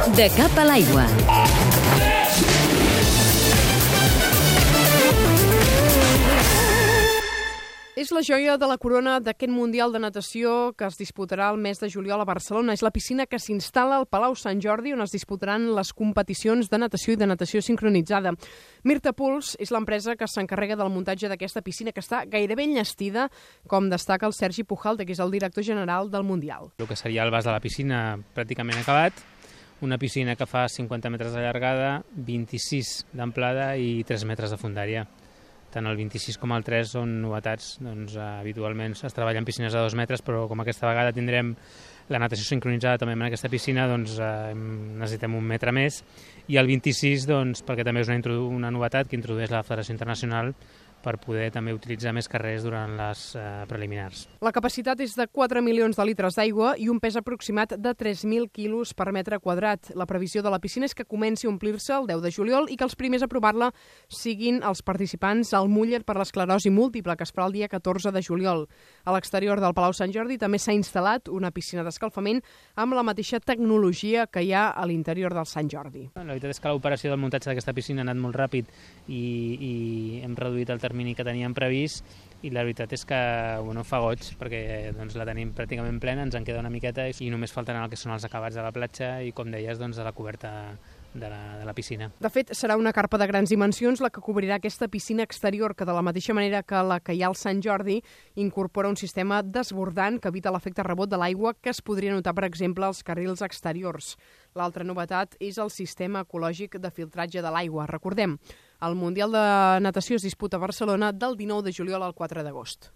De cap a l'aigua. És la joia de la corona d'aquest Mundial de Natació que es disputarà el mes de juliol a Barcelona. És la piscina que s'instal·la al Palau Sant Jordi on es disputaran les competicions de natació i de natació sincronitzada. Mirta Puls és l'empresa que s'encarrega del muntatge d'aquesta piscina que està gairebé enllestida, com destaca el Sergi Pujalde, que és el director general del Mundial. El que seria el bas de la piscina pràcticament acabat, una piscina que fa 50 metres de llargada, 26 d'amplada i 3 metres de fundària tant el 26 com el 3 són novetats. Doncs, eh, habitualment es treballa en piscines de 2 metres, però com aquesta vegada tindrem la natació sincronitzada també en aquesta piscina, doncs eh, necessitem un metre més. I el 26, doncs, perquè també és una, una novetat que introdueix la Federació Internacional per poder també utilitzar més carrers durant les eh, preliminars. La capacitat és de 4 milions de litres d'aigua i un pes aproximat de 3.000 quilos per metre quadrat. La previsió de la piscina és que comenci a omplir-se el 10 de juliol i que els primers a provar-la siguin els participants al Muller per l'esclerosi múltiple, que es farà el dia 14 de juliol. A l'exterior del Palau Sant Jordi també s'ha instal·lat una piscina d'escalfament amb la mateixa tecnologia que hi ha a l'interior del Sant Jordi. La veritat és que l'operació del muntatge d'aquesta piscina ha anat molt ràpid i, i hem reduït el termini que teníem previst i la veritat és que bueno, fa goig perquè doncs, la tenim pràcticament plena, ens en queda una miqueta i només faltaran el que són els acabats de la platja i com deies doncs, de la coberta de la, de la piscina. De fet, serà una carpa de grans dimensions la que cobrirà aquesta piscina exterior que, de la mateixa manera que la que hi ha al Sant Jordi, incorpora un sistema desbordant que evita l'efecte rebot de l'aigua que es podria notar, per exemple, als carrils exteriors. L'altra novetat és el sistema ecològic de filtratge de l'aigua. Recordem, el Mundial de Natació es disputa a Barcelona del 19 de juliol al 4 d'agost.